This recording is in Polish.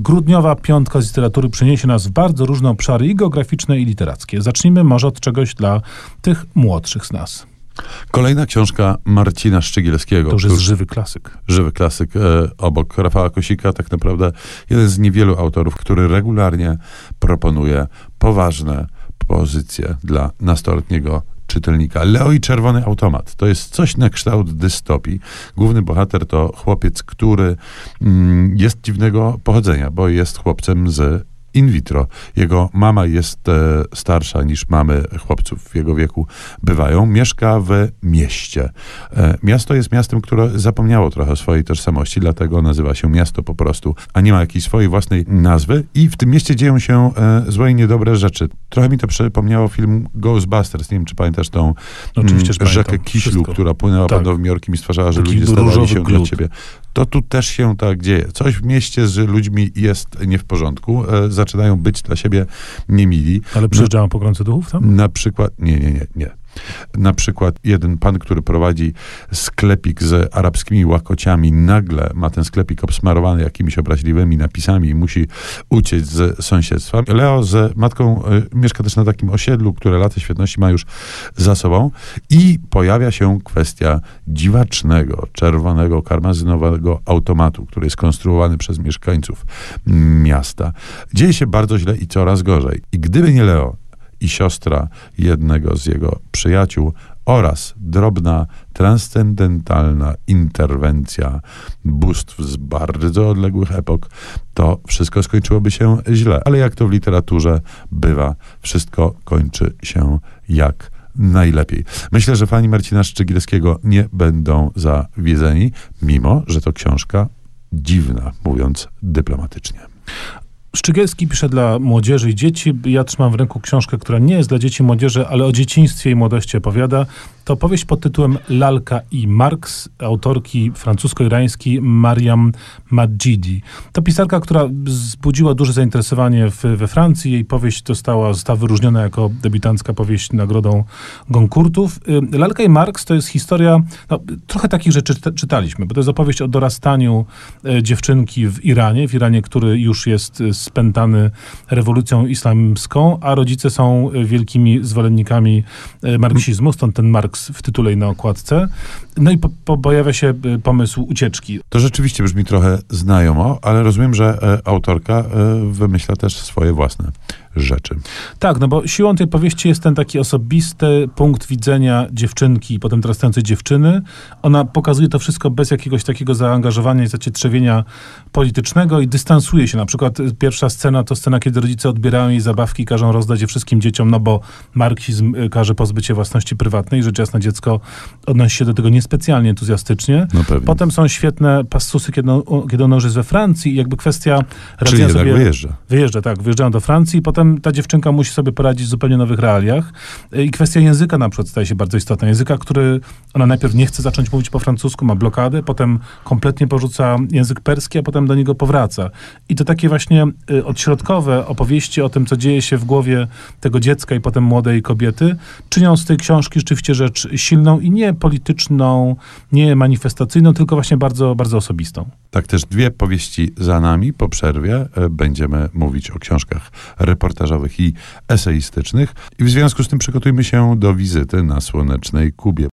Grudniowa piątka z literatury przeniesie nas w bardzo różne obszary i geograficzne, i literackie. Zacznijmy może od czegoś dla tych młodszych z nas. Kolejna książka Marcina Szczygielskiego. To już jest żywy klasyk. Żywy klasyk e, obok Rafała Kosika, tak naprawdę jeden z niewielu autorów, który regularnie proponuje poważne pozycje dla nastoletniego czytelnika. Leo i Czerwony Automat. To jest coś na kształt dystopii. Główny bohater to chłopiec, który mm, jest dziwnego pochodzenia, bo jest chłopcem z in vitro. Jego mama jest e, starsza niż mamy chłopców w jego wieku bywają. Mieszka w mieście. E, miasto jest miastem, które zapomniało trochę swojej tożsamości, dlatego nazywa się miasto po prostu, a nie ma jakiejś swojej własnej nazwy. I w tym mieście dzieją się e, złe i niedobre rzeczy. Trochę mi to przypomniało film Ghostbusters. Nie wiem, czy pamiętasz tą Oczywiście, mm, rzekę pamiętam. Kiślu, Wszystko. która płynęła Tak. tak. Nowym i stwarzała, że Taki ludzie różowy się glut. dla ciebie to tu też się tak dzieje. Coś w mieście z ludźmi jest nie w porządku. E, zaczynają być dla siebie niemili. Ale przyjeżdżałem po Grące Duchów tam? Na przykład, nie, nie, nie, nie. Na przykład jeden pan, który prowadzi sklepik z arabskimi łakociami, nagle ma ten sklepik obsmarowany jakimiś obraźliwymi napisami i musi uciec z sąsiedztwa. Leo z matką y, mieszka też na takim osiedlu, które lata świetności ma już za sobą i pojawia się kwestia dziwacznego, czerwonego, karmazynowego automatu, który jest konstruowany przez mieszkańców miasta. Dzieje się bardzo źle i coraz gorzej. I gdyby nie Leo, i siostra jednego z jego przyjaciół oraz drobna, transcendentalna interwencja bóstw z bardzo odległych epok, to wszystko skończyłoby się źle. Ale jak to w literaturze bywa, wszystko kończy się jak najlepiej. Myślę, że fani Marcina Szczygielskiego nie będą zawiedzeni, mimo że to książka dziwna, mówiąc dyplomatycznie. Szczygielski pisze dla młodzieży i dzieci. Ja trzymam w ręku książkę, która nie jest dla dzieci i młodzieży, ale o dzieciństwie i młodości opowiada. To powieść pod tytułem Lalka i Marx, autorki francusko-irańskiej Mariam Majidi. To pisarka, która wzbudziła duże zainteresowanie w, we Francji. Jej powieść dostała, została wyróżniona jako debiutancka powieść nagrodą Goncourtów. Y, Lalka i Marx to jest historia, no, trochę takich rzeczy czyta- czytaliśmy, bo to jest opowieść o dorastaniu e, dziewczynki w Iranie, w Iranie, który już jest e, spętany rewolucją islamską, a rodzice są wielkimi zwolennikami marksizmu, stąd ten W tytule i na okładce. No i po, po, pojawia się e, pomysł ucieczki. To rzeczywiście brzmi trochę znajomo, ale rozumiem, że e, autorka e, wymyśla też swoje własne rzeczy. Tak, no bo siłą tej powieści jest ten taki osobisty punkt widzenia dziewczynki, potem dorastającej dziewczyny. Ona pokazuje to wszystko bez jakiegoś takiego zaangażowania i zacietrzewienia politycznego i dystansuje się. Na przykład y, pierwsza scena to scena, kiedy rodzice odbierają jej zabawki i każą rozdać je wszystkim dzieciom, no bo marksizm y, każe pozbyć się własności prywatnej. Rzecz jasna dziecko odnosi się do tego niespecjalnie entuzjastycznie. No. Potem są świetne passusy, kiedy, on- kiedy ona już jest we Francji i jakby kwestia Czyli jednak sobie... wyjeżdża. Wyjeżdża, tak. Wyjeżdżają do Francji i potem ta dziewczynka musi sobie poradzić w zupełnie nowych realiach. Y, I kwestia języka na przykład staje się bardzo istotna. Języka, który ona najpierw nie chce zacząć mówić po francusku, ma blokadę, potem kompletnie porzuca język perski, a potem do niego powraca. I to takie właśnie y, odśrodkowe opowieści o tym, co dzieje się w głowie tego dziecka i potem młodej kobiety, czynią z tej książki rzeczywiście rzecz silną i nie polityczną, nie manifestacyjną, tylko właśnie bardzo, bardzo osobistą. Tak też dwie powieści za nami. Po przerwie e, będziemy mówić o książkach reportażowych i eseistycznych. I w związku z tym przygotujmy się do wizyty na Słonecznej Kubie.